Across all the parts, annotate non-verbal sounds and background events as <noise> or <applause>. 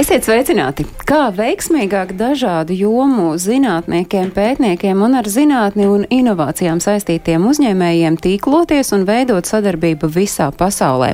Esiet sveicināti! Kā veiksmīgāk dažādu jomu zinātniekiem, pētniekiem un ar zinātni un inovācijām saistītiem uzņēmējiem tīkloties un veidot sadarbību visā pasaulē.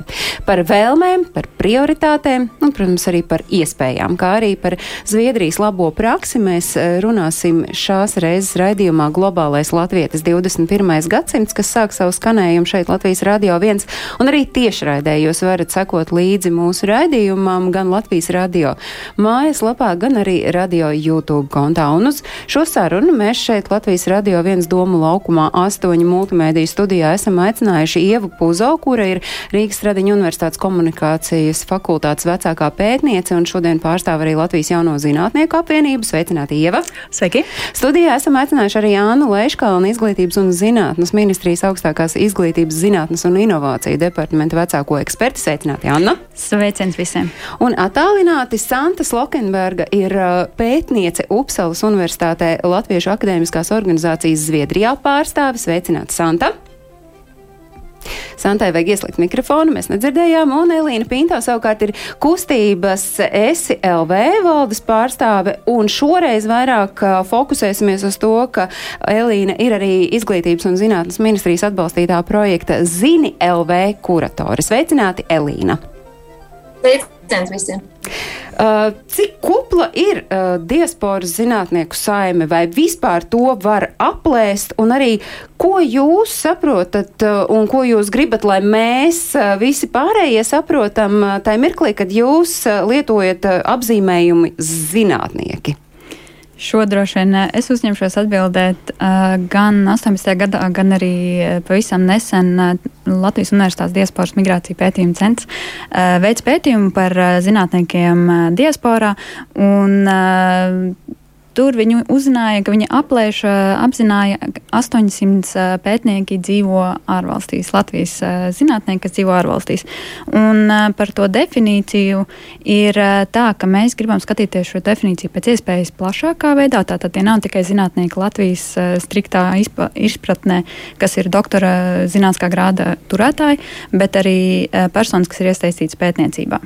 Par vēlmēm, par prioritātēm un, protams, arī par iespējām, kā arī par Zviedrijas labo praksi mēs eh, runāsim šās reizes raidījumā Globālais Latvietis 21. gadsimts, kas sāk savu skanējumu šeit Latvijas Radio 1, un arī tiešraidē jūs varat sekot līdzi mūsu raidījumam gan Latvijas Radio mājaslapā, gan arī radio YouTube kontā. Un uz šo sarunu mēs šeit Latvijas Radio viens domu laukumā astoņu multimēdiju studijā esam aicinājuši Ievu Puzo, kura ir Rīgas Stradiņa Universitātes komunikācijas fakultātes vecākā pētniece un šodien pārstāv arī Latvijas jauno zinātnieku apvienību. Sveicināti, Ieva! Sveiki! Studijā esam aicinājuši arī Jānu Leiškalnu, izglītības un zinātnes ministrijas augstākās izglītības zinātnes un inovāciju departamenta vecāko eksperti. Sveicināti, Anna! Sveiciens visiem! Un attālināti Santa Slokenberga ir uh, pētniece Upsalas Universitātē Latviešu akadēmiskās organizācijas Zviedrijā pārstāvis. Sveicināti, Santa! Santai vajag ieslēgt mikrofonu, mēs nedzirdējām, un Elīna Pinto savukārt ir kustības esi LV valdes pārstāve, un šoreiz vairāk uh, fokusēsimies uz to, ka Elīna ir arī izglītības un zinātnes ministrijas atbalstītā projekta Zini LV kuratore. Sveicināti, Elīna! Sveiciens visiem! Uh, cik kupla ir uh, diasporas zinātnieku saime, vai vispār to var aplēst, un arī ko jūs saprotat uh, un ko jūs gribat, lai mēs uh, visi pārējie saprotam uh, tajā mirklī, kad jūs uh, lietojat uh, apzīmējumu zinātnieki? Šo droši vien eh, es uzņemšos atbildēt uh, gan 18. gadā, gan arī eh, pavisam nesen Latvijas Universitātes diasporas migrācija pētījuma centrs veids pētījumu par zinātniekiem diasporā. Un, Tur viņi uzzināja, ka viņi aplēš, apzināja, ka 800 pētnieki dzīvo ārvalstīs, Latvijas zinātnieki, kas dzīvo ārvalstīs. Un par to definīciju ir tā, ka mēs gribam skatīties šo definīciju pēc iespējas plašākā veidā. Tātad tie nav tikai zinātnieki Latvijas striktā izpratnē, kas ir doktora zinātniskā grāda turētāji, bet arī personas, kas ir iesaistītas pētniecībā.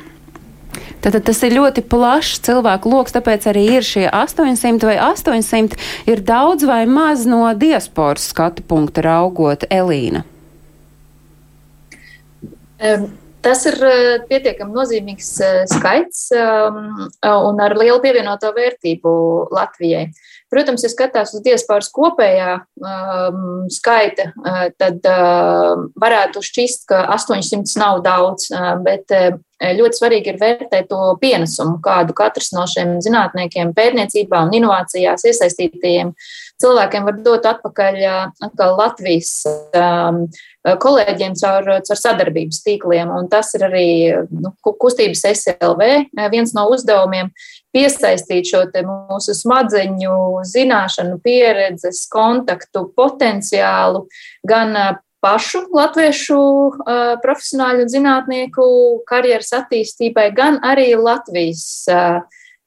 Tātad tas ir ļoti plašs cilvēku lokus, tāpēc arī ir šie 800 vai 800 ir daudz vai maz no diasporas skatu punkta raugot Elīna. Um. Tas ir pietiekami nozīmīgs skaits um, un ar lielu pievienoto vērtību Latvijai. Protams, ja skatās uz diasporas kopējā um, skaita, uh, tad uh, varētu šķist, ka 800 nav daudz, bet ļoti svarīgi ir vērtēt to pienesumu, kādu katrs no šiem zinātniekiem pētniecībā un inovācijās iesaistītajiem cilvēkiem var dot atpakaļ Latvijas kolēģiem caur, caur sadarbības tīkliem. Un tas ir arī nu, kustības SLV viens no uzdevumiem piesaistīt šo mūsu smadzeņu zināšanu, pieredzes, kontaktu potenciālu gan pašu latviešu uh, profesionāļu un zinātnieku karjeras attīstībai, gan arī Latvijas uh,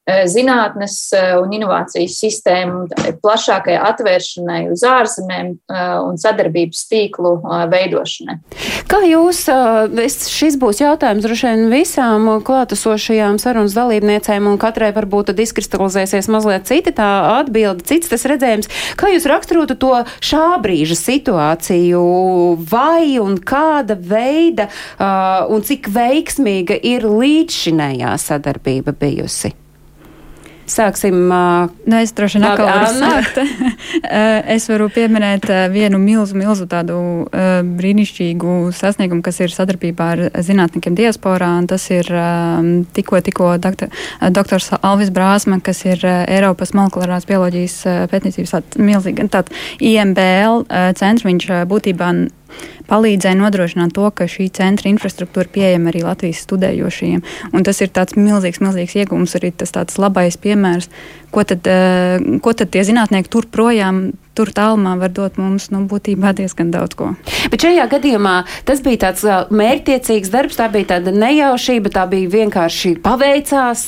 zinātnes un inovācijas sistēmu plašākai atvēršanai uz ārzemēm un sadarbības tīklu veidošanai. Kā jūs, šis būs jautājums droši vien visām klātesošajām sarunas dalībniecēm, un katrai varbūt tad izkristalizēsies mazliet cita tā atbilde, cits tas redzējums. Kā jūs raksturotu to šā brīža situāciju, vai un kāda veida un cik veiksmīga ir līdzšinējā sadarbība bijusi? Sāksim. Uh, nu, es droši vien atkal varu sākt. <laughs> es varu pieminēt vienu milzu, milzu tādu uh, brīnišķīgu sasniegumu, kas ir sadarbībā ar zinātniekiem diasporā. Tas ir um, tikko, tikko doktor, doktors Alvis Brāzma, kas ir uh, Eiropas molekulārās bioloģijas uh, pētniecības tāds IMBL uh, centrs. Viņš uh, būtībā palīdzēja nodrošināt to, ka šī centra infrastruktūra pieejama arī Latvijas studējošajiem. Un tas ir tāds milzīgs, milzīgs iegūms, arī tas tāds labais piemērs, ko tad, uh, ko tad tie zinātnieki tur projām tur tālumā var dot mums nu, būtībā diezgan daudz ko. Bet šajā gadījumā tas bija tāds mērķtiecīgs darbs, tā bija tāda nejaušība, tā bija vienkārši paveicās.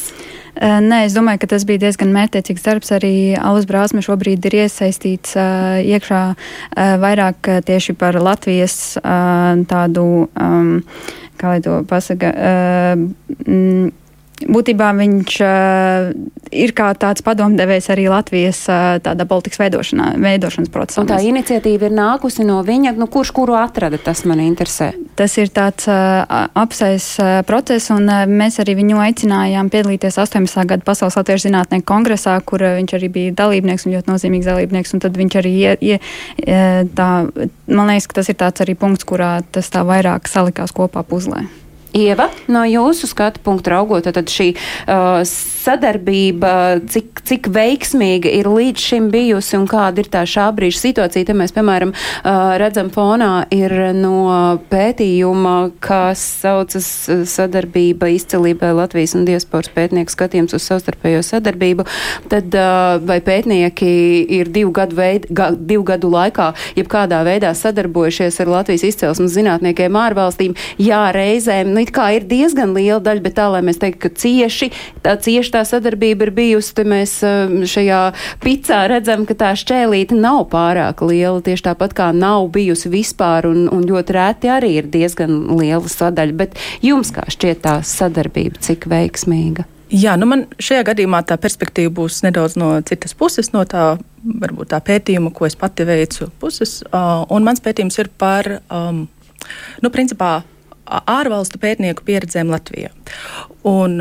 Nē, es domāju, ka tas bija diezgan mērķiecīgs darbs. Arī Alus Brāzma šobrīd ir iesaistīts iekšā vairāk tieši par Latvijas tādu, kā lai to pasaka, būtībā viņš uh, ir kā tāds padomdevējs arī Latvijas uh, politikas veidošanā, veidošanas procesā. Un tā iniciatīva ir nākusi no viņa, nu, kurš kuru atrada, tas man interesē. Tas ir tāds uh, apsais uh, process, un uh, mēs arī viņu aicinājām piedalīties 18. gada Pasaules Latviešu zinātnieku kongresā, kur uh, viņš arī bija dalībnieks un ļoti nozīmīgs dalībnieks, un tad viņš arī ie, ie, tā, man liekas, ka tas ir tāds arī punkts, kurā tas tā vairāk salikās kopā puzlē. Ieva, no jūsu skatu punktu raugot, tad šī uh, sadarbība, cik, cik veiksmīga ir līdz šim bijusi un kāda ir tā šā brīža situācija. Te mēs, piemēram, uh, redzam fonā ir no pētījuma, kas saucas uh, sadarbība izcelībai Latvijas un diasporas pētnieku skatījums uz savstarpējo sadarbību. Tad uh, vai pētnieki ir divu gadu, veid, ga, divu gadu laikā jebkādā veidā sadarbojušies ar Latvijas izcelsmes zinātniekiem ārvalstīm? Jā, reizēm. Nu, it kā ir diezgan liela daļa, bet tā, lai mēs teiktu, ka cieši tā, cieši tā sadarbība ir bijusi, te mēs um, šajā picā redzam, ka tā šķēlīte nav pārāk liela, tieši tāpat kā nav bijusi vispār, un, un ļoti rēti arī ir diezgan liela sadaļa. Bet jums kā šķiet tā sadarbība, cik veiksmīga? Jā, nu man šajā gadījumā tā perspektīva būs nedaudz no citas puses, no tā, varbūt tā pētījuma, ko es pati veicu, puses. Uh, un mans pētījums ir par, um, nu, principā, ārvalstu pētnieku pieredzēm Latvijā. Un,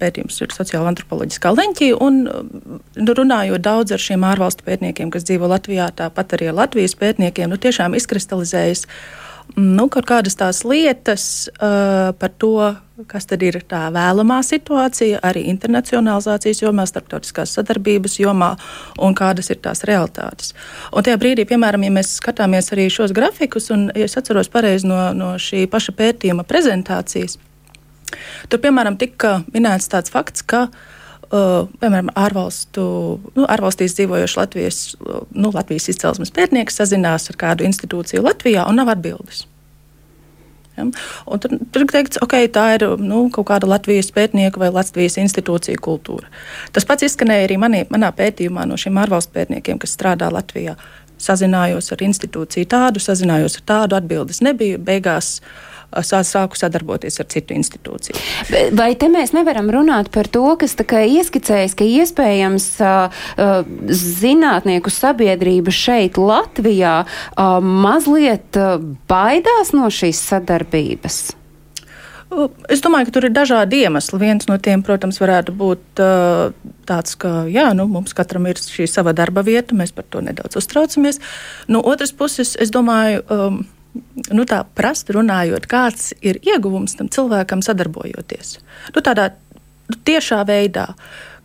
pētījums ir sociāla antropoloģiskā leņķī, un nu, runājot daudz ar šiem ārvalstu pētniekiem, kas dzīvo Latvijā, tāpat arī ar Latvijas pētniekiem, nu, tiešām izkristalizējas nu, kaut kādas tās lietas uh, par to, kas tad ir tā vēlamā situācija arī internacionalizācijas jomā, starptautiskās sadarbības jomā un kādas ir tās realitātes. Un tajā brīdī, piemēram, ja mēs skatāmies arī šos grafikus, un ja es atceros pareizi no, no šī paša pētījuma prezentācijas, tur, piemēram, tika minēts tāds fakts, ka Uh, piemēram, ārvalstu, nu, ārvalstīs dzīvojošs Latvijas, nu, Latvijas izcelsmes pētnieks sazinās ar kādu institūciju Latvijā un nav atbildes. Ja? Un tur ir teikts, ka okay, tā ir nu, kaut kāda Latvijas pētnieka vai Latvijas institūcija kultūra. Tas pats izskanēja arī manī, manā pētījumā no šiem ārvalstu pētniekiem, kas strādā Latvijā. Sazinājos ar institūciju tādu, sazinājos ar tādu, atbildes nebija. Beigās uh, sāku sadarboties ar citu institūciju. Vai te mēs nevaram runāt par to, kas ieskicējas, ka iespējams zinātnieku sabiedrība šeit Latvijā mazliet baidās no šīs sadarbības? Es domāju, ka tur ir dažādi iemesli. Viens no tiem, protams, varētu būt uh, tāds, ka jā, nu, mums katram ir šī sava darba vieta, mēs par to nedaudz uztraucamies. No otras puses, es domāju, um, nu, tā prasti runājot, kāds ir ieguvums tam cilvēkam sadarbojoties. Nu, tādā tiešā veidā.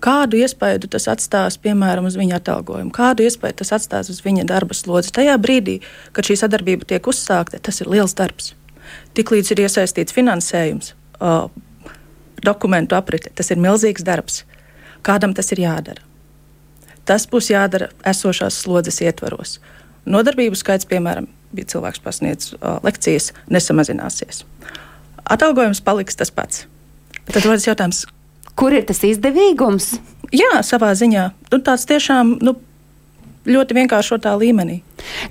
Kādu iespēju tas atstās, piemēram, uz viņa atalgojumu, kādu iespēju tas atstās uz viņa darba slodzi. Tajā brīdī, kad šī sadarbība tiek uzsākta, tas ir liels darbs. Tiklīdz ir iesaistīts finansējums, dokumentu aprite, tas ir milzīgs darbs. Kādam tas ir jādara? Tas būs jādara esošās slodzes ietvaros. Nodarbību skaits, piemēram, ja cilvēks pasniedz uh, lekcijas, nesamazināsies. Atalgojums paliks tas pats. Tad rodas jautājums, kur ir tas izdevīgums? Jā, savā ziņā. Nu, tāds tiešām nu, ļoti vienkāršotā līmenī.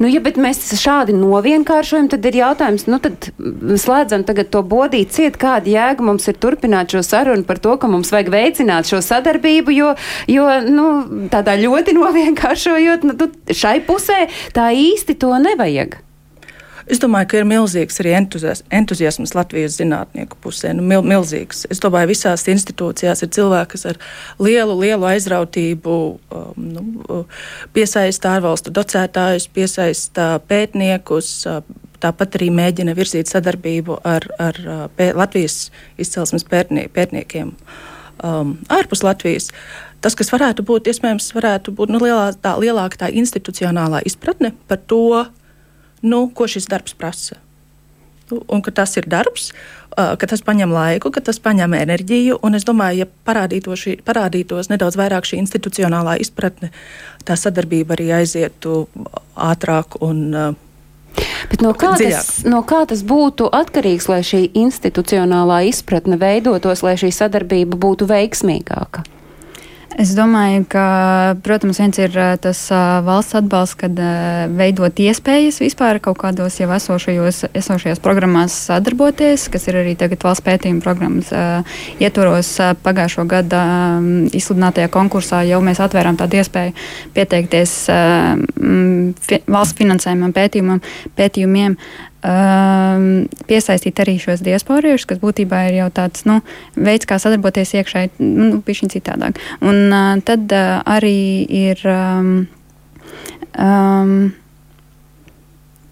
Nu, ja mēs šādi novienkāršojam, tad ir jautājums, nu tad slēdzam tagad to bodīt ciet, kāda jēga mums ir turpināt šo sarunu par to, ka mums vajag veicināt šo sadarbību, jo, jo nu, tādā ļoti novienkāršojot, nu, šai pusē tā īsti to nevajag. Es domāju, ka ir milzīgs arī entuziasms Latvijas zinātnieku pusē. Nu, mil, milzīgs. Es domāju, visās institūcijās ir cilvēki, kas ar lielu, lielu aizrautību um, nu, piesaista ārvalstu docētājus, piesaista pētniekus. Tāpat arī mēģina virzīt sadarbību ar, ar pē, Latvijas izcelsmes pētnie, pētniekiem um, ārpus Latvijas. Tas, kas varētu būt, iespējams, varētu būt nu, lielā, tā, lielāka tā institucionālā izpratne par to, nu, ko šis darbs prasa. Nu, un ka tas ir darbs, ka tas prasa laiku, ka tas prasa enerģiju. Es domāju, ja parādītos, šī, parādītos nedaudz vairāk šī institucionālā izpratne, tā sadarbība arī aizietu ātrāk un Bet no kā, tas, no kā tas būtu atkarīgs, lai šī institucionālā izpratne veidotos, lai šī sadarbība būtu veiksmīgāka? Es domāju, ka, protams, viens ir tas valsts atbalsts, kad veidot iespējas vispār kaut kādos jau esošajos, esošajās programmās sadarboties, kas ir arī tagad valsts pētījuma programmas ietvaros pagājušo gadu izsludinātajā konkursā. Jau mēs atvērām tādu iespēju pieteikties valsts finansējumam pētījumam, pētījumiem um, piesaistīt arī šos diasporiešus, kas būtībā ir jau tāds nu, veids, kā sadarboties iekšēji, nu, pišķiņ citādāk. Un uh, tad uh, arī ir. Um, um,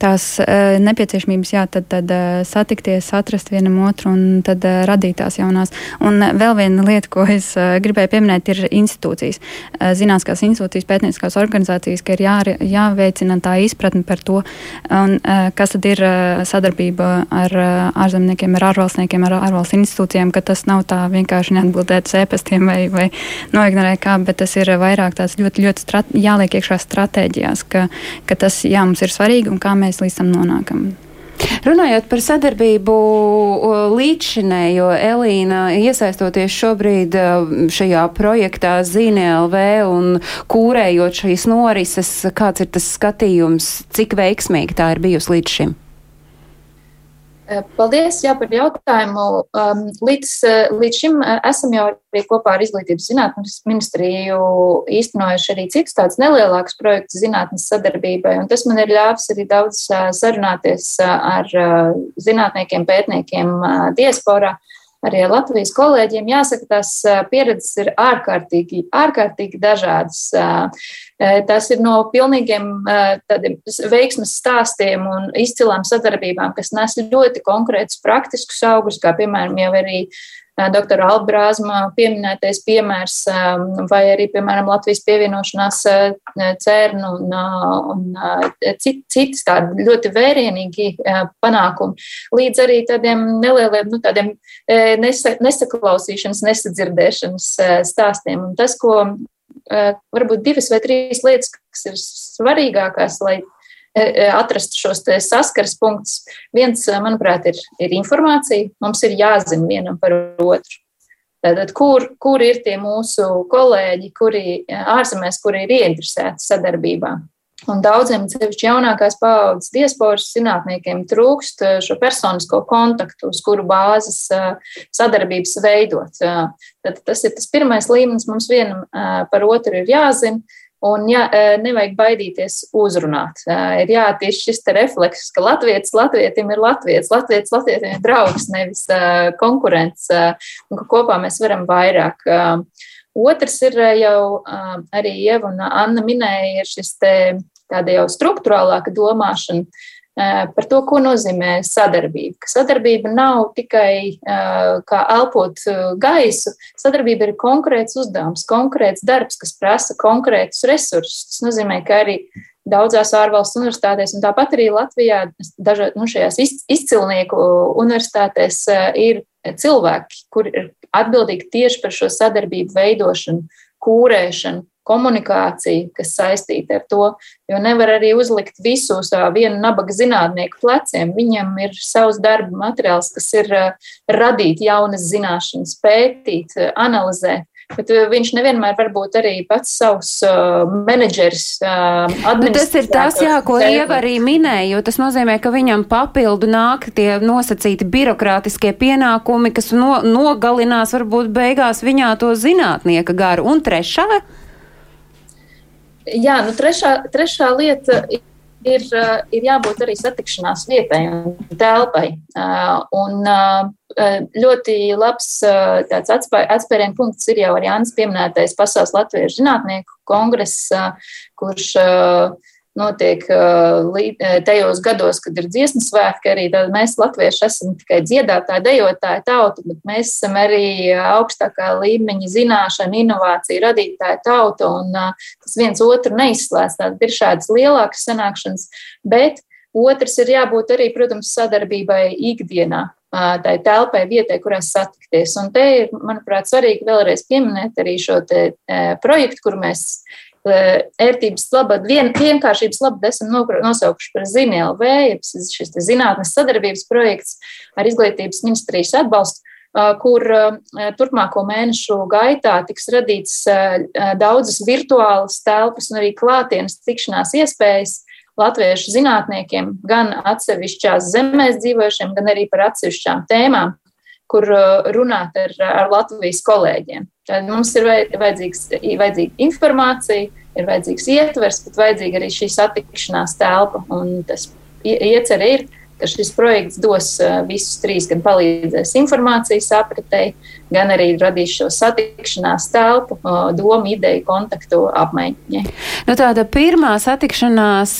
tās uh, nepieciešamības, jā, tad, tad uh, satikties, atrast vienam otru un tad uh, radīt tās jaunās. Un vēl viena lieta, ko es uh, gribēju pieminēt, ir institūcijas. Uh, zinātniskās institūcijas, pētnieciskās organizācijas, ka ir jā, jāveicina tā izpratne par to, un, uh, kas tad ir uh, sadarbība ar uh, ārzemniekiem, ar ārvalstniekiem, ar ārvalstu institūcijām, ka tas nav tā vienkārši neatbildēt sēpestiem vai, vai noignorēt kā, bet tas ir vairāk tāds ļoti, ļoti strat, jāliek iekšā stratēģijās, ka, ka tas, jā, mums ir svarīgi un kā mēs mēs līdz tam nonākam. Runājot par sadarbību līdzšinējo, Elīna, iesaistoties šobrīd šajā projektā ZNLV un kūrējot šīs norises, kāds ir tas skatījums, cik veiksmīgi tā ir bijusi līdz šim? Eh, paldies jā, par jautājumu. Um, līdz, eh, līdz šim eh, esam jau arī kopā ar Izglītības zinātnes ministriju īstenojuši arī citus tādus nelielākus projektus zinātnes sadarbībai, tas man ir ļāvis arī daudz sarunāties ar zinātniekiem, pētniekiem diasporā arī ar Latvijas kolēģiem. Jāsaka, tās pieredzes ir ārkārtīgi, ārkārtīgi dažādas. Tas ir no pilnīgiem tādiem veiksmes stāstiem un izcilām sadarbībām, kas nes ļoti konkrētus praktiskus augus, kā piemēram jau arī doktora Albrāzma pieminētais piemērs, vai arī, piemēram, Latvijas pievienošanās CERN un, un citas tādi ļoti vērienīgi panākumi, līdz arī tādiem nelieliem, nu, tādiem nesa, nesaklausīšanas, nesadzirdēšanas stāstiem. Un tas, ko varbūt divas vai trīs lietas, kas ir svarīgākās, lai atrast šos saskares punktus. Viens, e, manuprāt, ir, ir informācija. Mums ir jāzina vienam par otru. Tātad, kur, kur ir tie mūsu kolēģi, kuri ārzemēs, kuri ir ieinteresēti sadarbībā? Un daudziem, sevišķi jaunākās paaudzes diasporas zinātniekiem, trūkst šo personisko kontaktu, uz kuru bāzes sadarbības veidot. Tad tas ir tas pirmais līmenis. Mums vienam par otru ir jāzina. Un jā, e, nevajag baidīties uzrunāt. E, ir jāattīst šis refleks, ka Latvijas latvietim ir Latvijas, Latvijas latvietim ir draugs, nevis e, konkurents, un ka kopā mēs varam vairāk. Otrs ir jau arī Ieva un Anna minēja, ir šis te tāda jau struktūrālāka domāšana par to, ko nozīmē sadarbība. Ka sadarbība nav tikai kā elpot gaisu, sadarbība ir konkrēts uzdevums, konkrēts darbs, kas prasa konkrētus resursus. Tas nozīmē, ka arī daudzās ārvalstu universitātēs, un tāpat arī Latvijā, dažā, nu, izcilnieku universitātēs ir cilvēki, kuri ir atbildīgi tieši par šo sadarbību veidošanu, kūrēšanu, komunikācija, kas saistīta ar to. Jo nevar arī uzlikt visu uz vienu nabaga zinātnieku pleciem. Viņam ir savs darba materiāls, kas ir radīt jaunas zināšanas, pētīt, analizēt. Bet viņš nevienmēr var būt arī pats savs uh, menedžeris. Uh, nu, tas ir tas, jā, ko Ieva arī minēja, jo tas nozīmē, ka viņam papildu nāk tie nosacīti birokrātiskie pienākumi, kas no, nogalinās varbūt beigās viņā to zinātnieka garu. Un trešā Jā, nu trešā, trešā lieta ir, ir jābūt arī satikšanās vietai un telpai. Un ļoti labs tāds atspērienu punkts ir jau arī Jānis pieminētais Pasaules Latviešu zinātnieku kongress, kurš notiek tajos gados, kad ir dziesmu svētki. Arī mēs, latvieši, esam tikai dziedātāji, dejotāji tauta, bet mēs esam arī augstākā līmeņa zināšana, inovācija, radītāja tauta, un tas viens otru neizslēdz. Tad ir šādas lielākas sanākšanas, bet Otrs ir jābūt arī, protams, sadarbībai ikdienā, tai telpai, vietai, kurā satikties. Un te ir, manuprāt, svarīgi vēlreiz pieminēt arī šo projektu, kur mēs ērtības labad, vien, vienkāršības labad esam nosaukuši par ZINLV, šis zinātnes sadarbības projekts ar izglītības ministrijas atbalstu kur turpmāko mēnešu gaitā tiks radīts daudzas virtuālas telpas un arī klātienes tikšanās iespējas latviešu zinātniekiem, gan atsevišķās zemēs dzīvojušiem, gan arī par atsevišķām tēmām, kur runāt ar, ar Latvijas kolēģiem. Tad mums ir vajadzīga informācija, ir vajadzīgs ietvers, bet vajadzīga arī šī satikšanās telpa. Un tas iecer ir ka šis projekts dos visus trīs, gan palīdzēs informācijas apritei, gan arī radīs šo satikšanās telpu, domu, ideju, kontaktu apmaiņai. Nu, tāda pirmā satikšanās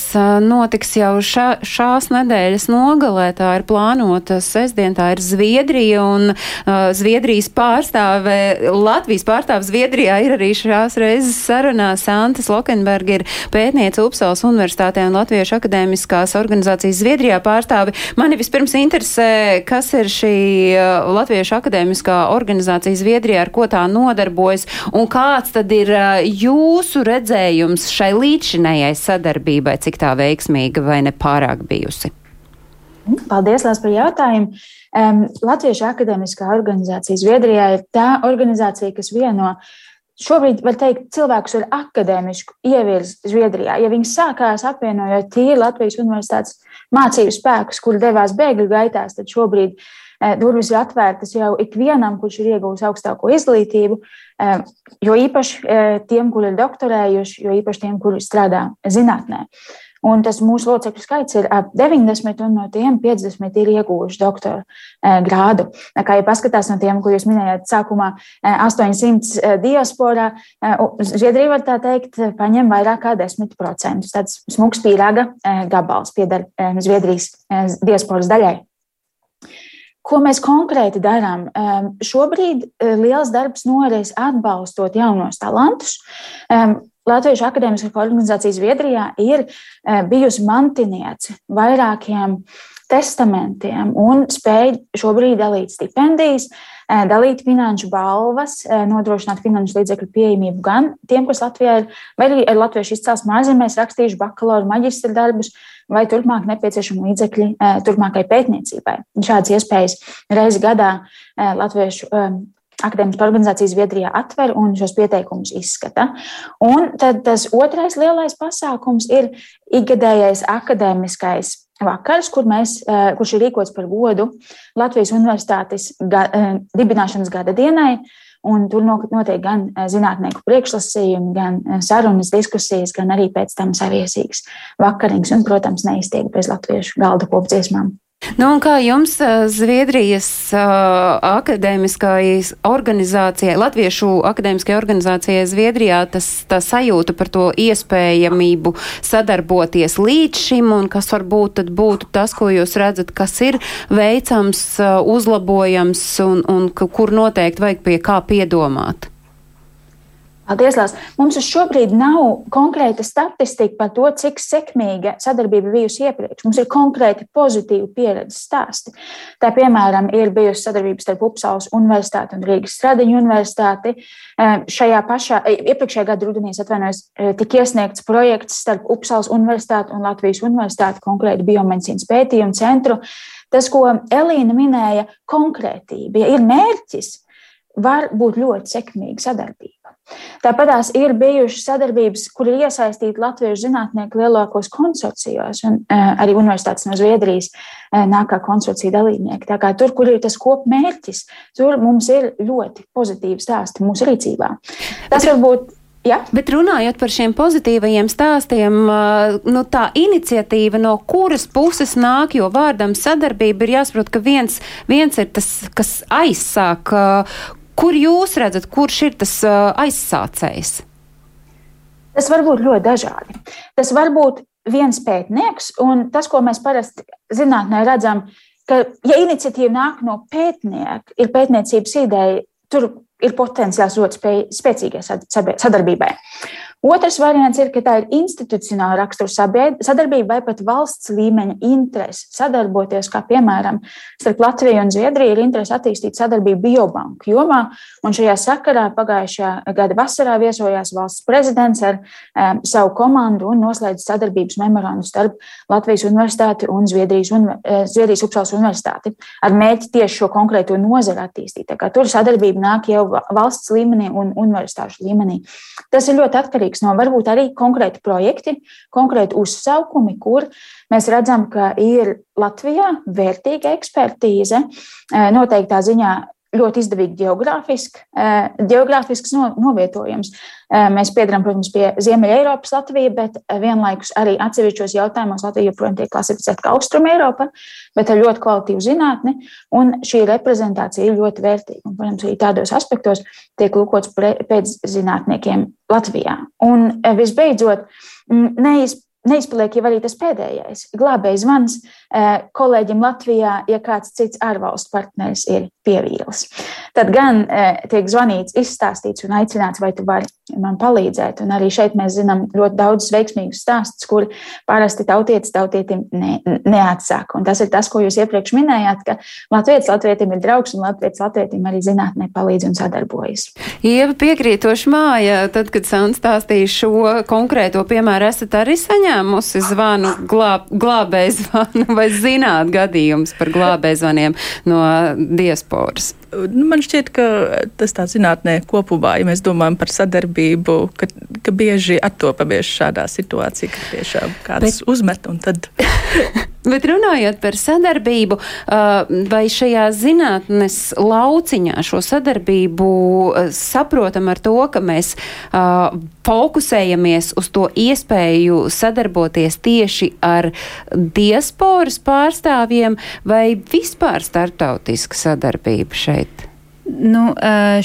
notiks jau ša, šās nedēļas nogalē. Tā ir plānota sestdien, tā ir Zviedrija un uh, Zviedrijas pārstāve, Latvijas pārstāve Zviedrijā ir arī šās reizes sarunā. Santas Lokenberg ir pētniece Upsals Universitātē un Latviešu akadēmiskās organizācijas Zviedrijā pārstāve. Mani vispirms interesē, kas ir šī Latviešu akadēmiskā organizācija organizācija Zviedrijā, ar ko tā nodarbojas, un kāds tad ir jūsu redzējums šai līdzšinējai sadarbībai, cik tā veiksmīga vai nepārāk bijusi? Paldies, Lās, par jautājumu. Um, Latviešu akadēmiskā organizācija Zviedrijā ir tā organizācija, kas vieno šobrīd, var teikt, cilvēkus ar akadēmisku ievirzi Zviedrijā. Ja viņi sākās apvienojot tīri Latvijas universitātes mācību spēkus, kuri devās bēgļu gaitās, tad šobrīd uh, durvis ir atvērtas jau ikvienam, kurš ir ieguvis augstāko izglītību, eh, jo īpaši eh, tiem, kuri ir doktorējuši, jo īpaši tiem, kuri strādā zinātnē. Un tas mūsu locekļu skaits ir ap 90, un no tiem 50 ir ieguvuši doktora grādu. Kā jau paskatās no tiem, ko jūs minējāt, sākumā 800 diasporā, Zviedrija var tā teikt, paņem vairāk kā 10%. Tāds smags pīrāga gabals pieder Zviedrijas diasporas daļai. Ko mēs konkrēti darām? Šobrīd uh, liels darbs noris atbalstot jaunos talantus. Latviešu akadēmiskā organizācija Zviedrijā ir uh, bijusi mantiniece vairākiem testamentiem un spēj šobrīd dalīt stipendijas, uh, dalīt finanšu balvas, nodrošināt finanšu līdzekļu pieejamību gan tiem, kas Latvijā ir, vai arī ar latviešu izcelsmes ārzemēs rakstījuši bakalaura, maģistra darbus, vai turpmāk nepieciešami līdzekļi eh, turpmākai pētniecībai. Šādas iespējas reizi gadā eh, Latviešu eh, akadēmiskā organizācija Zviedrijā atver un šos pieteikumus izskata. Un tad tas otrais lielais pasākums ir ikgadējais akadēmiskais vakars, kur mēs, kurš ir rīkots par godu Latvijas Universitātes ga, dibināšanas gada dienai. Un tur notiek gan eh, zinātnieku priekšlasījumi, gan eh, sarunas, diskusijas, gan arī pēc tam saviesīgs vakariņas un, protams, neiztiek bez latviešu galda kopdziesmām. Nu, kā jums Zviedrijas akadēmiskajai organizācijai, Latviešu akadēmiskajai organizācijai Zviedrijā, tas tā sajūta par to iespējamību sadarboties līdz šim un kas varbūt tad būtu tas, ko jūs redzat, kas ir veicams, uzlabojams un, un kur noteikti vajag pie kā piedomāt? Paldies, Lās. Mums šobrīd nav konkrēta statistika par to, cik sekmīga sadarbība bijusi iepriekš. Mums ir konkrēti pozitīvi pieredzes stāsti. Tā, piemēram, ir bijusi sadarbība starp Upsalas Universitāti un Rīgas Stradiņu Universitāti. Šajā pašā, iepriekšējā gada rudenī, atvainojos, tika iesniegts projekts starp Upsalas Universitāti un Latvijas Universitāti, konkrēti biomedicīnas pētījumu centru. Tas, ko Elīna minēja, konkrētība, ja ir mērķis, var būt ļoti sekmīga sadarbība. Tāpat tās ir bijušas sadarbības, kur ir iesaistīti latviešu zinātnieki lielākos konsorcijos, un uh, arī universitātes no Zviedrijas uh, nāk kā konsorcija dalībnieki. Tā kā tur, kur ir tas kopmērķis, tur mums ir ļoti pozitīvi stāsti mūsu rīcībā. Tas varbūt Ja? Bet runājot par šiem pozitīvajiem stāstiem, nu, tā iniciatīva no kuras puses nāk, jo vārdam sadarbība ir jāsaprot, ka viens, viens ir tas, kas aizsāk, Kur jūs redzat, kurš ir tas uh, aizsācējs? Tas var būt ļoti dažādi. Tas var būt viens pētnieks, un tas, ko mēs parasti zinātnē redzam, ka, ja iniciatīva nāk no pētnieka, ir pētniecības ideja, tur ir potenciāls ļoti spēcīgai sadarbībai. Otrs variants ir, ka tā ir institucionāla rakstura sadarbība vai pat valsts līmeņa interese sadarboties, kā piemēram starp Latviju un Zviedriju ir interese attīstīt sadarbību biobanku jomā. Un šajā sakarā pagājušajā gada vasarā viesojās valsts prezidents ar um, savu komandu un noslēdz sadarbības memorandu starp Latvijas universitāti un Zviedrijas, un, uh, Zviedrijas Upsals universitāti ar mērķi tieši šo konkrēto nozaru attīstīt. Tur sadarbība nāk jau valsts līmenī un universitāšu līmenī. Tas ir ļoti atkarīgs no varbūt arī konkrēti projekti, konkrēti uzsaukumi, kur mēs redzam, ka ir Latvijā vērtīga ekspertīze eh, noteiktā ziņā ļoti izdevīgi geogrāfiski, geogrāfisks no, novietojums. Mēs piedarām, protams, pie Ziemeļa Eiropas Latvijas, bet vienlaikus arī atsevišķos jautājumos Latvija joprojām tiek klasificēta kā Austrum Eiropa, bet ar ļoti kvalitīvu zinātni, un šī reprezentācija ir ļoti vērtīga. Un, protams, arī tādos aspektos tiek lūkots pēc zinātniekiem Latvijā. Un visbeidzot, neizpildīt neizpaliek jau arī tas pēdējais glābējs zvans kolēģim Latvijā, ja kāds cits ārvalstu partneris ir pievīlis. Tad gan tiek zvanīts, izstāstīts un aicināts, vai tu vari man palīdzēt. Un arī šeit mēs zinām ļoti daudz veiksmīgus stāstus, kur parasti tautietis tautietim ne, neatsaka. Un tas ir tas, ko jūs iepriekš minējāt, ka Latvijas latvietim ir draugs un Latvijas latvietim arī zinātnē palīdz un sadarbojas. Ieva piekrītoši māja, tad, kad Sants stāstīja šo konkrēto piemēru, esat arī saņēmusi zvanu glāb, glābēju zvanu vai zināt gadījumus par glābēju zvaniem no diasporas? Nu, man šķiet, ka tas tā zinātnē kopumā, ja mēs domājam par sadarbību, ka, ka bieži attopamies šādā situācijā, ka tiešām kāds Bet... uzmet un tad. <laughs> Bet runājot par sadarbību, vai šajā zinātnes lauciņā šo sadarbību saprotam ar to, ka mēs fokusējamies uz to iespēju sadarboties tieši ar diasporas pārstāvjiem vai vispār startautiska sadarbība šeit? Nu,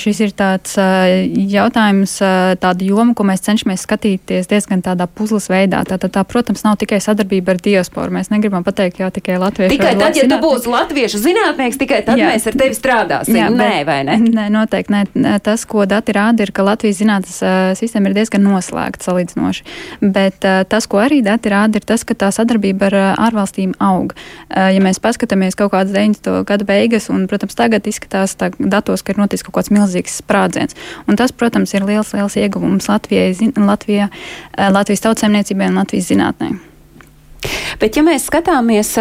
šis ir tāds jautājums, tāda joma, ko mēs cenšamies skatīties diezgan tādā puzles veidā. Tā, tā, tā, protams, nav tikai sadarbība ar diasporu. Mēs negribam pateikt, jau tikai latviešu. Tikai tad, ja tu būsi latviešu zinātnieks, tikai tad jā. mēs ar tevi strādāsim. Jā, nē, vai ne? Nē, noteikti nē. Tas, ko dati rāda, ir, ka Latvijas zinātnes sistēma ir diezgan noslēgta salīdzinoši. Bet tas, ko arī dati rāda, ir tas, ka tā sadarbība ar ārvalstīm aug. Ja mēs paskatāmies kaut kādas 90. gada beigas, un, protams, tagad izskatās tā datos skatos, ka ir noticis kaut kāds milzīgs sprādziens. Un tas, protams, ir liels, liels ieguvums Latvijai, Latvijā, eh, Latvijas tautsēmniecībai un Latvijas zinātnē. Bet, ja mēs skatāmies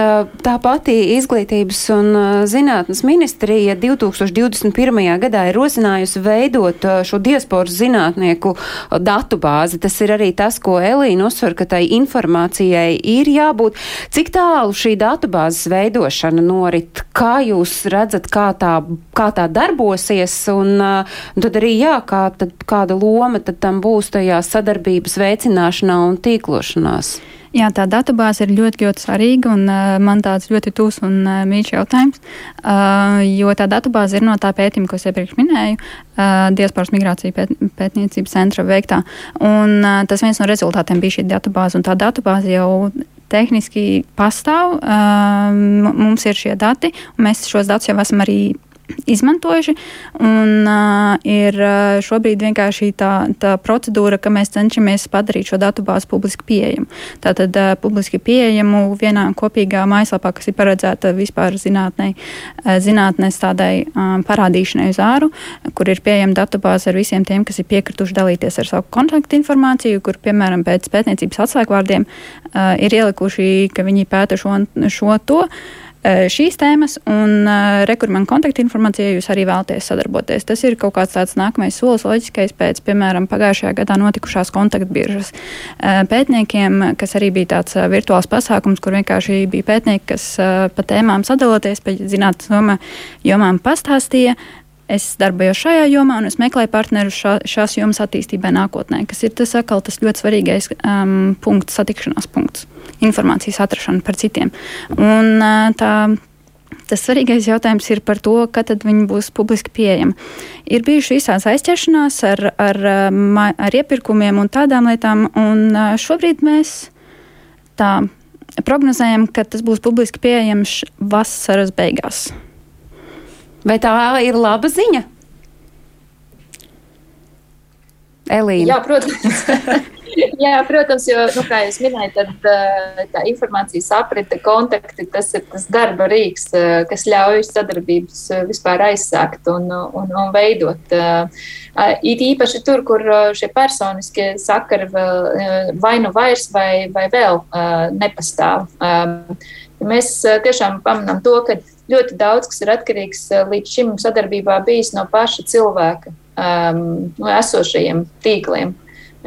tā pati izglītības un zinātnes ministrija 2021. gadā ir rosinājusi veidot šo diasporas zinātnieku datu bāzi. Tas ir arī tas, ko Elīna uzsver, ka tai informācijai ir jābūt. Cik tālu šī datu bāzes veidošana norit? Kā jūs redzat, kā tā, kā tā darbosies? Un, un tad arī, jā, kā tad, kāda loma tad tam būs tajā sadarbības veicināšanā un tīklošanās? Jā, tā datubāze ir ļoti, ļoti svarīga un uh, man tāds ļoti tūs un uh, mīļš jautājums, uh, jo tā datubāze ir no tā pētījuma, ko es iepriekš minēju, uh, diasporas migrācija pēt, pētniecības centra veiktā. Un uh, tas viens no rezultātiem bija šī datubāze, un tā datubāze jau tehniski pastāv, uh, mums ir šie dati, un mēs šos datus jau esam arī izmantojuši. Un, uh, ir šobrīd vienkārši tā, tā procedūra, ka mēs cenšamies padarīt šo datu bāzi publiski pieejamu. Tātad uh, publiski pieejamu vienā kopīgā mājaslapā, kas ir paredzēta vispār zinātnē, uh, zinātnes tādai uh, parādīšanai uz āru, kur ir pieejama datu bāze ar visiem tiem, kas ir piekrituši dalīties ar savu kontaktu informāciju, kur, piemēram, pēc pētniecības atslēgvārdiem uh, ir ielikuši, ka viņi pēta šo, šo to. Eh, šīs tēmas, un uh, rekurmenta kontaktinformācija, ja jūs arī vēlaties sadarboties. Tas ir kaut kāds tāds nākamais solis loģiskais pēc, piemēram, pagājušajā gadā notikušās kontaktbiržas pētniekiem, kas arī bija tāds virtuāls pasākums, kur vienkārši bija pētnieki, kas pa tēmām sadaloties, pa zinātnes jomām pastāstīja, es darbojos šajā jomā, un es meklēju partnerus šā, šās jomas attīstībai nākotnē, kas ir tas atkal tas ļoti svarīgais um, punkts, satikšanās punkts, informācijas atrašana par citiem. Un, uh, tā, Tas svarīgais jautājums ir par to, kad viņi būs publiski pieejami. Ir bijušas visādas aizķeršanās ar, ar, um, ar iepirkumiem un tādām lietām, un uh, šobrīd mēs tā prognozējam, ka tas būs publiski pieejams vasaras beigās. Vai tā ir laba ziņa? Elīna. Jā, protams. <laughs> Jā, protams, jo, nu, kā jūs minējāt, tad eh, tā informācijas aprite, kontakti, tas ir tas darba rīks, eh, kas ļauj sadarbības eh, vispār aizsākt un, un, un veidot. It īpaši tur, kur šie personiskie sakari vēl vai nu vairs vai, vai vēl nepastāv. Mēs tiešām pamanām to, ka ļoti daudz kas ir atkarīgs līdz šim sadarbībā bijis no paša cilvēka, no esošajiem tīkliem.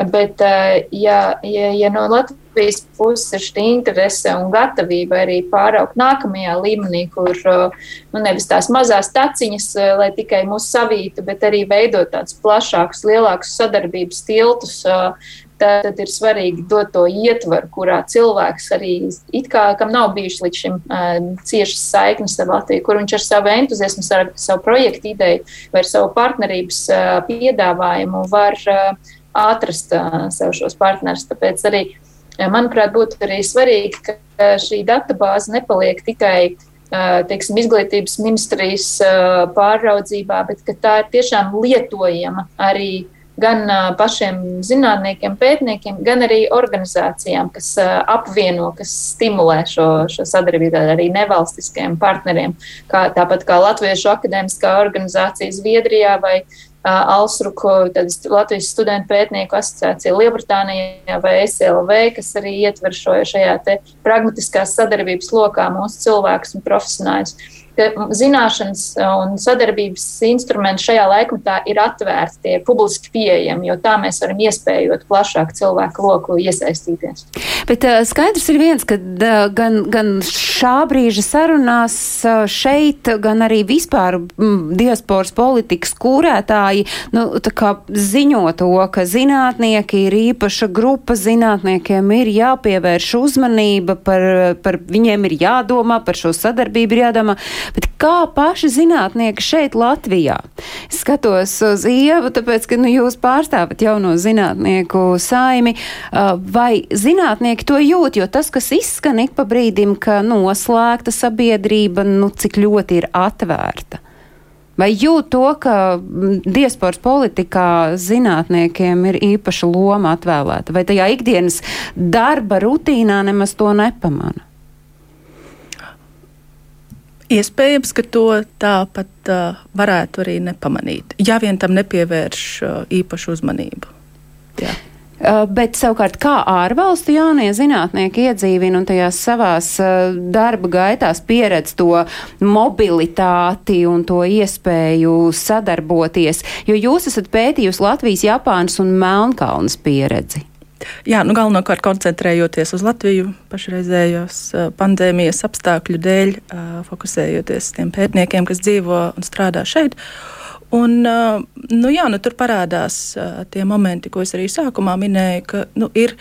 Bet, eh, ja, ja, ja no Latvijas puses ir šī interese un gatavība arī pāraukt nākamajā līmenī, kur eh, nu, nevis tās mazās taciņas, eh, lai tikai mūs savītu, bet arī veidot tādus plašākus, lielākus sadarbības tiltus, tad, tad ir svarīgi dot to ietvaru, kurā cilvēks arī it kā kam nav bijuši līdz šim uh, ciešas saiknes ar Latviju, kur viņš ar savu entuziasmu, ar savu projektu ideju vai ar savu partnerības uh, piedāvājumu var uh, atrast sev šos partnerus. Tāpēc arī, manuprāt, būtu arī svarīgi, ka šī databāze nepaliek tikai teiksim, izglītības ministrijas pāraudzībā, bet tā ir tiešām lietojama arī gan pašiem zinātniekiem, pētniekiem, gan arī organizācijām, kas apvieno, kas stimulē šo, šo sadarbību ar arī nevalstiskajiem partneriem, kā, tāpat kā Latviešu akadēmiskā organizācija Zviedrijā vai Alsruku, Latvijas studentu pētnieku asociācija Lielbritānijā vai SLV, kas arī ietver šo šajā pragmatiskās sadarbības lokā mūsu cilvēkus un profesionāļus ka zināšanas un sadarbības instrumenti šajā laikmetā ir atvērti, tie ir publiski pieejami, jo tā mēs varam iespējot plašāku cilvēku loku iesaistīties. Bet uh, skaidrs ir viens, ka gan, gan šā brīža sarunās uh, šeit, gan arī vispār diasporas politikas kūrētāji nu, ziņo to, ka zinātnieki ir īpaša grupa, zinātniekiem ir jāpievērš uzmanība, par, par viņiem ir jādomā, par šo sadarbību ir jādomā. Bet kā paši zinātnieki šeit Latvijā? Skatos uz ievu, tāpēc, ka nu, jūs pārstāvat jauno zinātnieku saimi, vai zinātnieki to jūt, jo tas, kas izskan ik pa brīdim, ka noslēgta sabiedrība, nu cik ļoti ir atvērta. Vai jūt to, ka diasporas politikā zinātniekiem ir īpaša loma atvēlēta, vai tajā ikdienas darba rutīnā nemaz to nepamana? Iespējams, ka to tāpat uh, varētu arī nepamanīt, ja vien tam nepievērš uh, īpašu uzmanību. Jā. Bet savukārt, kā ārvalstu jaunie zinātnieki iedzīvina un tajās savās darba gaitās pieredz to mobilitāti un to iespēju sadarboties, jo jūs esat pētījusi Latvijas, Japānas un Melnkalnas pieredzi. Jā, nu, galvenokārt koncentrējoties uz Latviju pašreizējos pandēmijas apstākļu dēļ, fokusējoties tiem pētniekiem, kas dzīvo un strādā šeit. Un, nu, jā, nu, tur parādās tie momenti, ko es arī sākumā minēju, ka nu, ir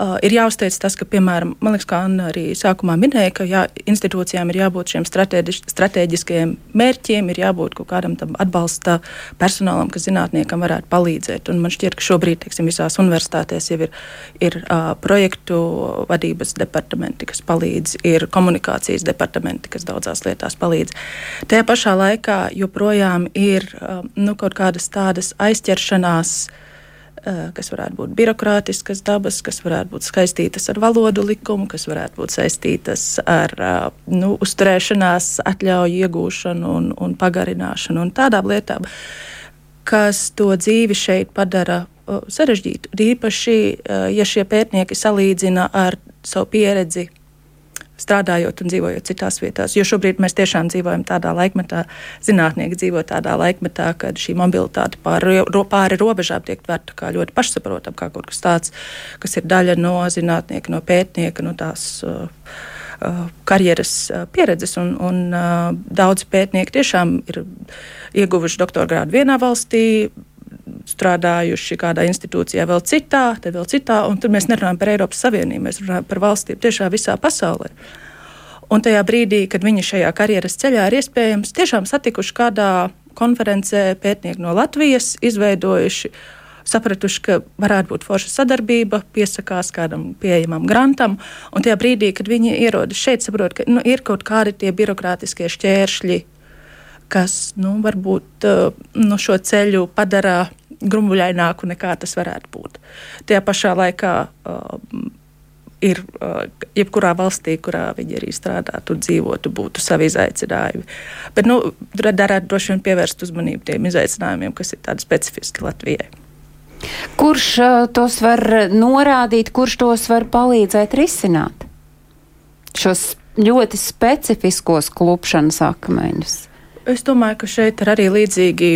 Uh, ir jāuzteic tas, ka, piemēram, man liekas, kā Anna arī sākumā minēja, ka jā, institūcijām ir jābūt šiem strateģiskajiem mērķiem, ir jābūt kaut kādam atbalsta personālam, kas zinātniekam varētu palīdzēt. Un man šķiet, ka šobrīd teiksim, visās universitātēs jau ir, ir uh, projektu vadības departamenti, kas palīdz, ir komunikācijas departamenti, kas daudzās lietās palīdz. Tajā pašā laikā joprojām ir uh, nu, kaut kādas tādas aizķeršanās. Eh, kas varētu būt birokrātiskas dabas, kas varētu būt saistītas ar valodu likumu, kas varētu būt saistītas ar eh, nu, uzturēšanās atļauju iegūšanu un, un pagarināšanu un tādām lietām, kas to dzīvi šeit padara eh, sarežģītu. Īpaši, ja šie pētnieki salīdzina ar savu pieredzi strādājot un dzīvojot citās vietās. Jo šobrīd mēs tiešām dzīvojam tādā laikmetā, zinātnieki dzīvo tādā laikmetā, kad šī mobilitāte pāri, pāri robežām tiek vērta kā ļoti pašsaprotama, kā kaut kas tāds, kas ir daļa no zinātnieka, no pētnieka, no tās. Uh, uh karjeras uh, pieredzes, un, un uh, daudzi pētnieki tiešām ir ieguvuši doktora grādu vienā valstī, strādājuši kādā institūcijā, vēl citā, tad vēl citā, un tur mēs nerunājam par Eiropas Savienību, mēs runājam par valstīm tiešām visā pasaulē. Un tajā brīdī, kad viņi šajā karjeras ceļā ir iespējams tiešām satikuši kādā konferencē pētnieki no Latvijas, izveidojuši sapratuši, ka varētu būt forša sadarbība, piesakās kādam pieejamam grantam. Un tajā brīdī, kad viņi ierodas šeit, saprot, ka nu, ir kaut kādi tie birokrātiskie šķēršļi, kas nu, varbūt uh, nu, šo ceļu padara grumbuļaināku nekā tas varētu būt. Tajā pašā laikā uh, ir uh, jebkurā valstī, kurā viņi arī strādātu dzīvotu, būtu savi izaicinājumi. Bet nu, darētu droši vien pievērst uzmanību tiem izaicinājumiem, kas ir tādi specifiski Latvijai. Kurš uh, tos var norādīt, kurš tos var palīdzēt risināt? Šos ļoti specifiskos klupšanas akmeņus. Es domāju, ka šeit ir arī līdzīgi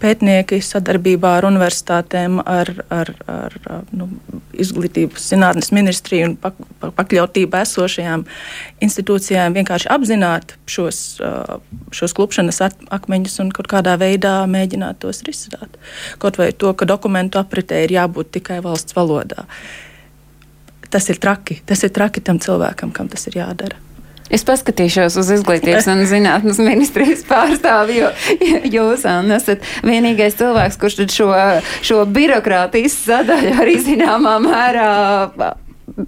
pētnieki sadarbībā ar universitātēm, ar, ar, ar nu, izglītības zinātnes ministriju un pak, pakļautībā esošajām institūcijām vienkārši apzināt šos, šos klupšanas akmeņus un kaut kādā veidā mēģināt tos risināt. Kaut vai to, ka dokumentu apritē ir jābūt tikai valsts valodā. Tas ir traki. Tas ir traki tam cilvēkam, kam tas ir jādara. Es paskatīšos uz izglītības un zinātnes ministrijas pārstāvi, jo <laughs> jūs, Anna, esat vienīgais cilvēks, kurš šo, šo birokrātijas sadaļu arī zināmā mērā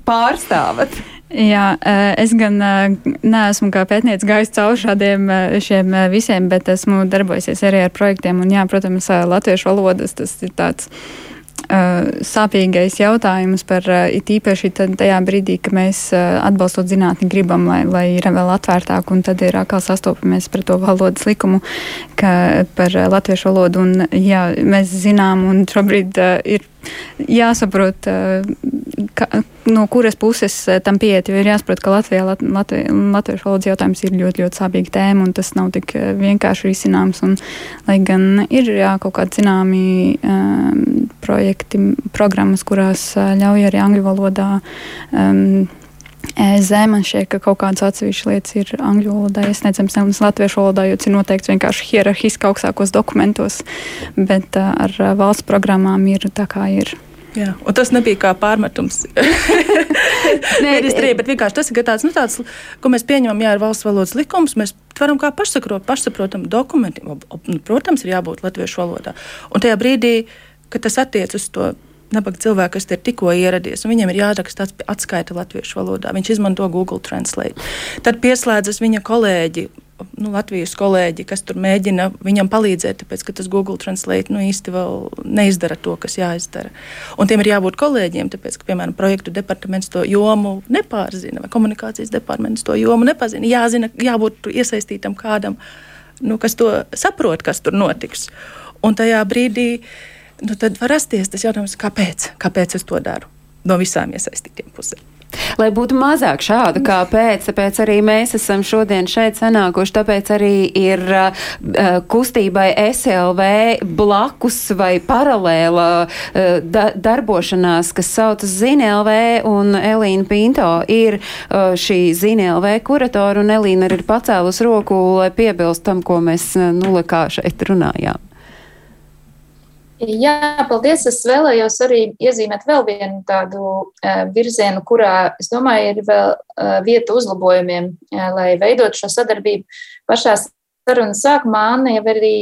pārstāvat. Jā, es gan neesmu kā pētnieks gājis cauri šādiem šiem visiem, bet esmu darbojusies arī ar projektiem. Un, jā, protams, latviešu valodas tas ir tāds sāpīgais jautājums par uh, it īpaši tajā brīdī, ka mēs uh, atbalstot zinātni gribam, lai, lai ir vēl atvērtāk, un tad ir atkal sastopamies par to valodas likumu, ka par latviešu valodu, un jā, mēs zinām, un šobrīd ir jāsaprot, ka, no kuras puses tam pieiet, jo ir jāsaprot, ka Latvijā lat, latvi, latviešu valodas jautājums ir ļoti, ļoti sāpīga tēma, un tas nav tik vienkārši risināms. Un, lai gan ir jā, kaut kādi zināmi um, projekti, programmas, kurās ļauj arī angļu valodā um, Zē, man šķiet, ka kaut kādas atsevišķas lietas ir angļu valodā, iesniedzams nevis latviešu valodā, jo tas ir noteikts vienkārši hierarhiski augstākos dokumentos, bet uh, ar uh, valsts programmām ir tā kā ir. Jā, un tas nebija kā pārmetums. <laughs> Nē, ministrija, bet vienkārši tas ir tāds, nu, tāds, ko mēs pieņemam, jā, ir valsts valodas likums. Mēs varam kā pašsaprotam dokumenti. Nu, protams, ir jābūt latviešu valodā. Un tajā brīdī, kad tas attiec uz to nabaga cilvēki, kas ir tikko ieradies, un viņiem ir jāraksta atskaita latviešu valodā. Viņš izmanto Google Translate. Tad pieslēdzas viņa kolēģi. Nu, Latvijas kolēģi, kas tur mēģina viņam palīdzēt, tāpēc ka tas Google Translate nu, īsti vēl neizdara to, kas jāizdara. Un tiem ir jābūt kolēģiem, tāpēc ka, piemēram, projektu departaments to jomu nepārzina, vai komunikācijas departaments to jomu nepazina. Jāzina, jābūt iesaistītam kādam, nu, kas to saprot, kas tur notiks. Un tajā brīdī uh, nu, tad var rasties tas jautājums, kāpēc? Kāpēc es to daru? No visām iesaistītiem pusēm. Lai būtu mazāk šādu, kāpēc, tāpēc arī mēs esam šodien šeit sanākuši, tāpēc arī ir uh, kustībai SLV blakus vai paralēla uh, da darbošanās, kas saucas ZinLV, un Elīna Pinto ir uh, šī ZinLV kuratora, un Elīna arī ir pacēlus roku, lai piebilst tam, ko mēs uh, nulekā šeit runājām. Jā, paldies. Es vēlējos arī iezīmēt vēl vienu tādu uh, virzienu, kurā, es domāju, ir vēl uh, vieta uzlabojumiem, uh, lai veidot šo sadarbību. Pašā sarunas sākumā Anna jau arī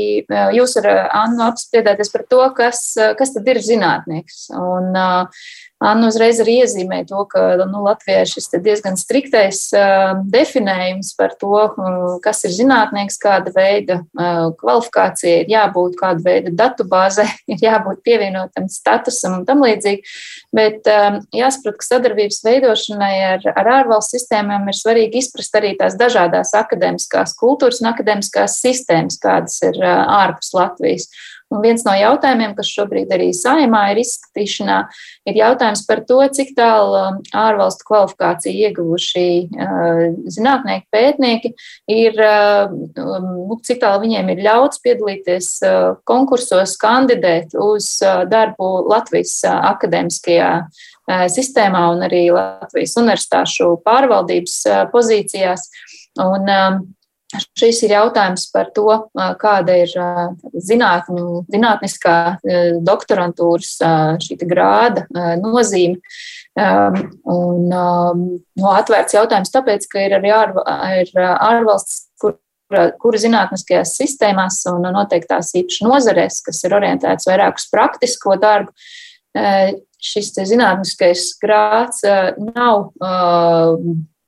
jūs ar Annu apspriedāties par to, kas, kas tad ir zinātnieks. Un, uh, Anna uzreiz arī iezīmē to, ka nu, Latvijā ir šis diezgan striktais uh, definējums par to, uh, kas ir zinātnieks, kāda veida uh, kvalifikācija ir jābūt, kāda veida datubāze <laughs> ir jābūt pievienotam statusam un tam līdzīgi. Bet um, jāsaprot, ka sadarbības veidošanai ar, ar ārvalstu sistēmām ir svarīgi izprast arī tās dažādās akadēmiskās kultūras un akadēmiskās sistēmas, kādas ir uh, ārpus Latvijas. Un viens no jautājumiem, kas šobrīd arī saimā ir izskatīšanā, ir jautājums par to, cik tālu um, ārvalstu kvalifikāciju ieguvuši uh, zinātnieki, pētnieki, ir, uh, um, nu, cik tālu viņiem ir ļauts piedalīties uh, konkursos, kandidēt uz darbu Latvijas akadēmiskajā sistēmā un arī Latvijas universitāšu pārvaldības pozīcijās. Un, um, Šis ir jautājums par to, kāda ir zinātņu, zinātniskā doktorantūras grāda nozīme. Un, no atvērts jautājums tāpēc, ka ir arī ār, ir ārvalsts, kur, kura zinātniskajās sistēmās un noteiktās īpaši nozarēs, kas ir orientēts vairāk uz praktisko darbu, šis zinātniskais grāds nav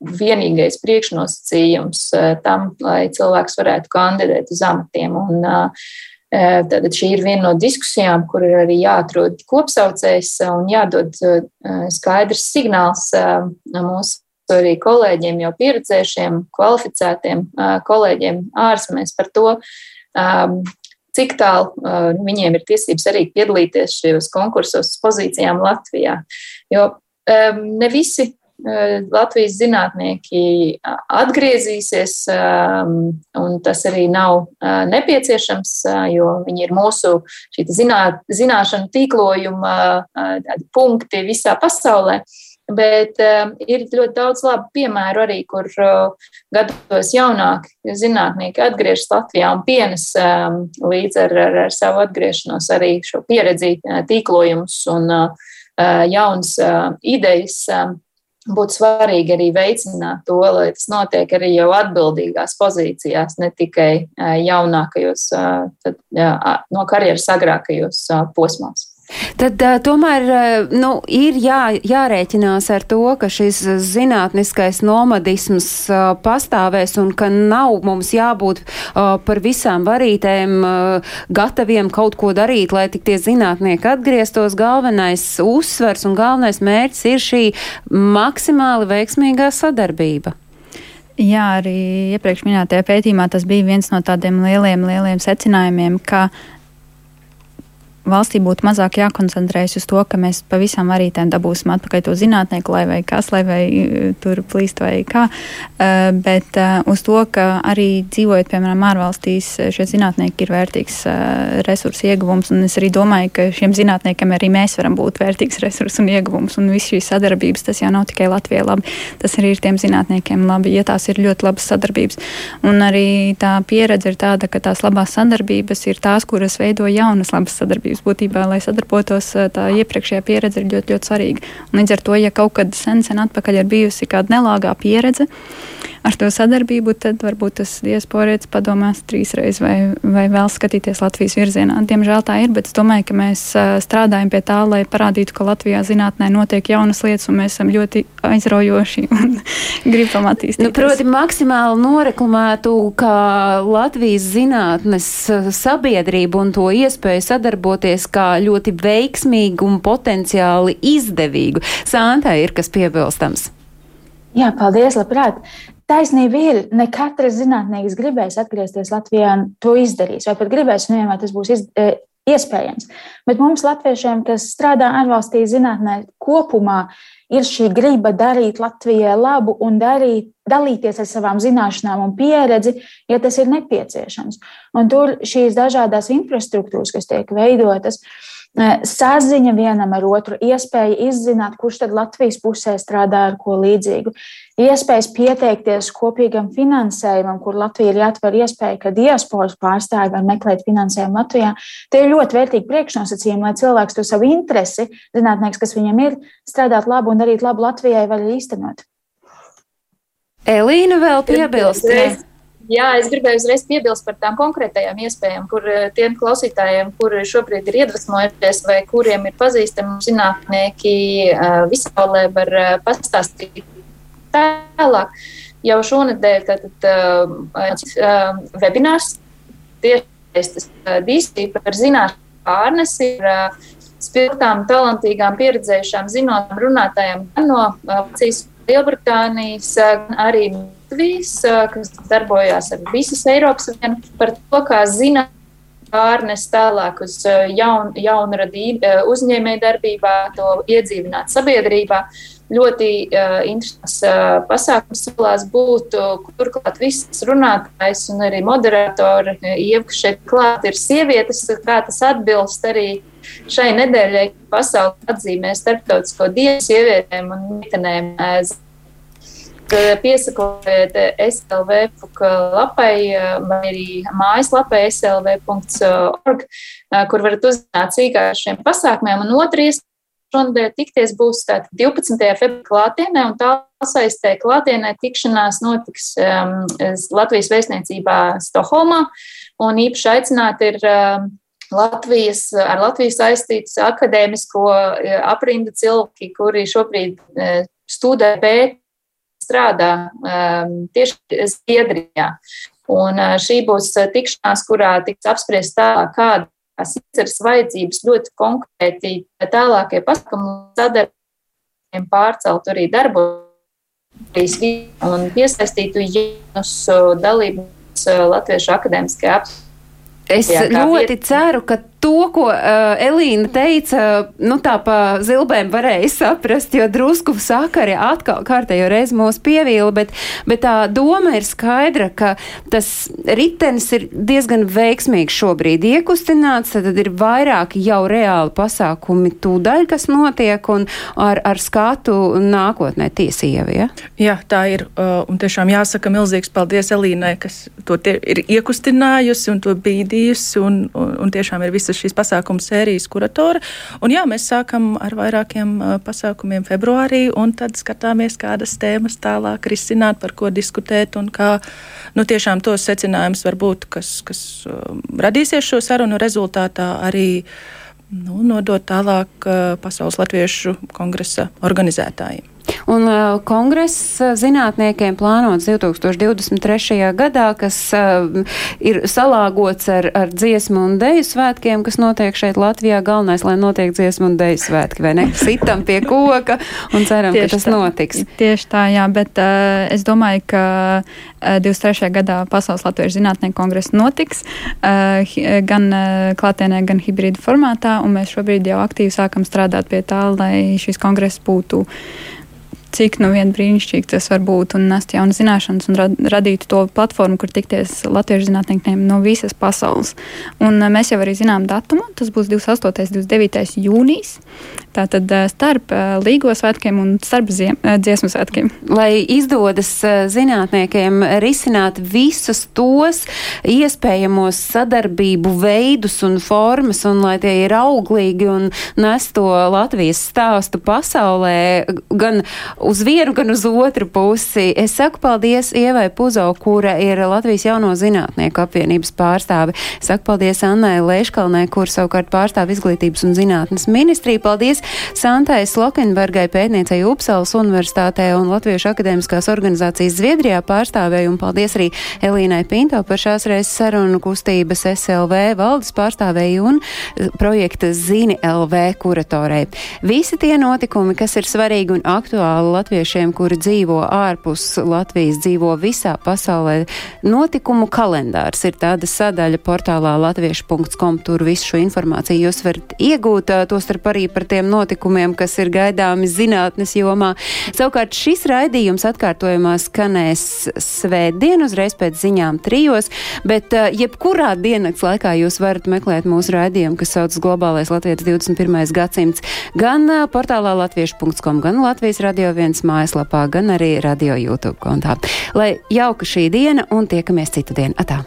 vienīgais priekšnosacījums eh, tam, lai cilvēks varētu kandidēt uz amatiem. Un, eh, Tad šī ir viena no diskusijām, kur ir arī jāatrod kopsaucējs un jādod skaidrs signāls mūsu arī kolēģiem, jau pieredzējušiem, kvalificētiem kolēģiem ārzemēs par to, cik tālu uh, viņiem ir tiesības arī piedalīties šajos konkursos pozīcijām Latvijā. Jo um, ne visi Latvijas zinātnieki atgriezīsies, um, un tas arī nav nepieciešams, jo viņi ir mūsu zināt, zināšanu tīklojuma punkti visā pasaulē. Bet uh, ir ļoti daudz labu piemēru arī, kur uh, gados jaunāki zinātnieki atgriežas Latvijā un pienes um, līdz ar, ar, ar savu atgriešanos arī šo pieredzi, tīklojumus un uh, jaunas uh, idejas. Uh, Būtu svarīgi arī veicināt to, lai tas notiek arī jau atbildīgās pozīcijās, ne tikai jaunākajos, tad, uh, no karjeras agrākajos posmos. Tad uh, tomēr uh, nu, ir jā, jārēķinās ar to, ka šis zinātniskais nomadisms uh, pastāvēs un ka nav mums jābūt uh, par visām varītēm uh, gataviem kaut ko darīt, lai tik tie zinātnieki atgrieztos. Galvenais uzsvers un galvenais mērķis ir šī maksimāli veiksmīgā sadarbība. Jā, arī iepriekš minētajā pētījumā tas bija viens no tādiem lieliem, lieliem secinājumiem, ka valstī būtu mazāk jākoncentrējas uz to, ka mēs pavisam varītēm dabūsim atpakaļ to zinātnieku, lai vai kas, lai vai uh, tur plīst vai kā, uh, bet uh, uz to, ka arī dzīvojot, piemēram, ārvalstīs, šie zinātnieki ir vērtīgs resursu ieguvums, un es arī domāju, ka šiem zinātniekiem arī mēs varam būt vērtīgs resursu un ieguvums, un viss šīs sadarbības, tas jau nav tikai Latvijai labi, tas arī ir tiem zinātniekiem labi, ja tās ir ļoti labas sadarbības. Un arī tā pieredze ir tāda, ka tās labās sadarbības ir tās, kuras veido jaunas labas sadarbības sadarbības būtībā, lai sadarbotos, tā iepriekšējā pieredze ir ļoti, ļoti svarīga. Un līdz ar to, ja kaut kad sen, sen atpakaļ ir bijusi kāda nelāgā pieredze, ar to sadarbību, tad varbūt tas diasporēts padomās trīsreiz vai, vai vēl skatīties Latvijas virzienā. Diemžēl tā ir, bet es domāju, ka mēs strādājam pie tā, lai parādītu, ka Latvijā zinātnē notiek jaunas lietas, un mēs esam ļoti aizraujoši <laughs> un gribam attīstīties. Nu, proti, maksimāli noreklamētu, ka Latvijas zinātnes sabiedrība un to iespēju sadarboties kā ļoti veiksmīgu un potenciāli izdevīgu. Sāntai ir kas piebilstams. Jā, paldies, labprāt. Taisnība ir, ne katrs zinātnēks gribēs atgriezties Latvijā un to izdarīs, vai pat gribēs, nu, vai tas būs iz, e, iespējams. Bet mums, latviešiem, kas strādā ārvalstī zinātnē kopumā, ir šī griba darīt Latvijai labu un darīt, dalīties ar savām zināšanām un pieredzi, ja tas ir nepieciešams. Un tur šīs dažādas infrastruktūras, kas tiek veidotas, uh, saziņa vienam ar otru, iespēja izzināt, kurš tad Latvijas pusē strādā ar ko līdzīgu, iespējas pieteikties kopīgam finansējumam, kur Latvija ir jāatver iespēja, ka diasporas pārstāvi var meklēt finansējumu Latvijā. Tie ir ļoti vērtīgi priekšnosacījumi, lai cilvēks to savu interesi, zinātnieks, kas viņam ir, strādāt labu un darīt labu Latvijai, var īstenot. Elīna vēl piebilst. Jā, es gribēju uzreiz piebilst par tām konkrētajām iespējām, kur eh, tiem klausītājiem, kuri šobrīd ir iedvesmojušies vai kuriem ir pazīstami zinātnieki eh, visaulē, var eh, pastāstīt tālāk. Jau šonadēļ tātad webinārs tieši DC par zināšanu pārnesi ir spilgtām, talantīgām, pieredzējušām zinātnām runātājām gan no Vācijas, Lielbritānijas, gan arī Latvijas, kas darbojās ar visas Eiropas vienu, par to, kā zināt pārnes tālāk uz jaun, jaunradību uzņēmēju darbībā, to iedzīvināt sabiedrībā. Ļoti uh, interesants uh, pasākums solās būtu, turklāt visas runātājs un arī moderatori, kas šeit klāt ir sievietes, kā tas atbilst arī šai nedēļai pasauli atzīmē starptautisko dienu sievietēm un meitenēm. Piesakojiet SLV lapai vai arī mājaslapai slv.org, kur varat uzzināt sīkāk par šiem pasākumiem. Un otrs šonadēļ tikties būs 12. februārī klātienē, un tā saistē klātienē tikšanās notiks um, Latvijas vēstniecībā Stokholmā, un īpaši aicināti ir um, Latvijas, ar Latviju saistīts akadēmisko aprindu cilvēki, kuri šobrīd studē pēt strādā um, tieši Zviedrijā. Un šī būs tikšanās, kurā tiks apspriest tā, kādas ir vajadzības ļoti konkrēti tālākie pasākumi sadarbībiem pārcelt arī darbojas un piesaistītu jaunus dalībniekus Latviešu akadēmiskajā apspriestā. Es ļoti ceru, ka to, ko uh, Elīna teica, nu tā pa zilbēm varēja saprast, jo drusku sakari atkal kārtējo reizi mūs pievīla, bet, bet tā doma ir skaidra, ka tas ritenis ir diezgan veiksmīgs šobrīd iekustināts, tad ir vairāki jau reāli pasākumi tūdaļ, kas notiek un ar, ar skatu nākotnē tiesīvi. Ja? Jā, tā ir, uh, un tiešām jāsaka milzīgs paldies Elīnai, kas to ir iekustinājusi un to bīdījusi, un, un, un tiešām ir viss visas šīs pasākumu sērijas kuratora. Un jā, mēs sākam ar vairākiem pasākumiem februārī, un tad skatāmies, kādas tēmas tālāk risināt, par ko diskutēt un kā nu, tiešām tos secinājumus varbūt, kas, kas radīsies šo sarunu rezultātā arī nu, nodot tālāk Pasaules Latviešu kongresa organizētājiem. Un uh, kongress uh, zinātniekiem plānots 2023. gadā, kas uh, ir salāgots ar, ar dziesmu un deju svētkiem, kas notiek šeit Latvijā. Galvenais, lai notiek dziesmu un deju svētki, vai ne? <laughs> Sitam pie koka un ceram, Tieši ka tas tā. notiks. Tieši tā, jā, bet uh, es domāju, ka uh, 23. gadā Pasaules Latviešu zinātnieku kongress notiks uh, gan uh, klātienē, gan hibrīdu formātā, un mēs šobrīd jau aktīvi sākam strādāt pie tā, lai šis kongress būtu cik nu vien brīnišķīgi tas var būt un nest jaunas zināšanas un rad, radītu to platformu, kur tikties latviešu zinātniekiem no visas pasaules. Un eh, mēs jau arī zinām datumu, tas būs 28. un 29. jūnijas. Tātad eh, starp eh, Līgo svētkiem un starp ziem, dziesmu svētkiem. Lai izdodas zinātniekiem risināt visus tos iespējamos sadarbību veidus un formas, un lai tie ir auglīgi un nes to Latvijas stāstu pasaulē, gan uz vienu, gan uz otru pusi. Es saku paldies Ievai Puzo, kura ir Latvijas jauno zinātnieku apvienības pārstāve. Saku paldies Annai Leiškalnē, kur savukārt pārstāv izglītības un zinātnes ministriju. Paldies Santai Slokenbergai, pētniecei Upsalas universitātē un Latviešu akadēmiskās organizācijas Zviedrijā pārstāvēju. Un paldies arī Elīnai Pinto par šās reizes sarunu kustības SLV valdes pārstāvēju un projekta Zini LV kuratorei. Visi tie notikumi, kas ir svarīgi un aktuāli latviešiem, kuri dzīvo ārpus Latvijas, dzīvo visā pasaulē. Notikumu kalendārs ir tāda sadaļa portālā latviešu.com. Tur visu šo informāciju jūs varat iegūt, tostarp arī par tiem notikumiem, kas ir gaidāmi zinātnes jomā. Savukārt šis raidījums atkārtojumā skanēs svētdien uzreiz pēc ziņām trijos, bet jebkurā diennakts laikā jūs varat meklēt mūsu raidījumu, kas sauc Globālais Latvijas 21. gadsimts, gan portālā latviešu.com, gan Latvijas radio viens mājaslapā, gan arī radio YouTube kontā. Lai jauka šī diena un tiekamies citu dienu. Atā!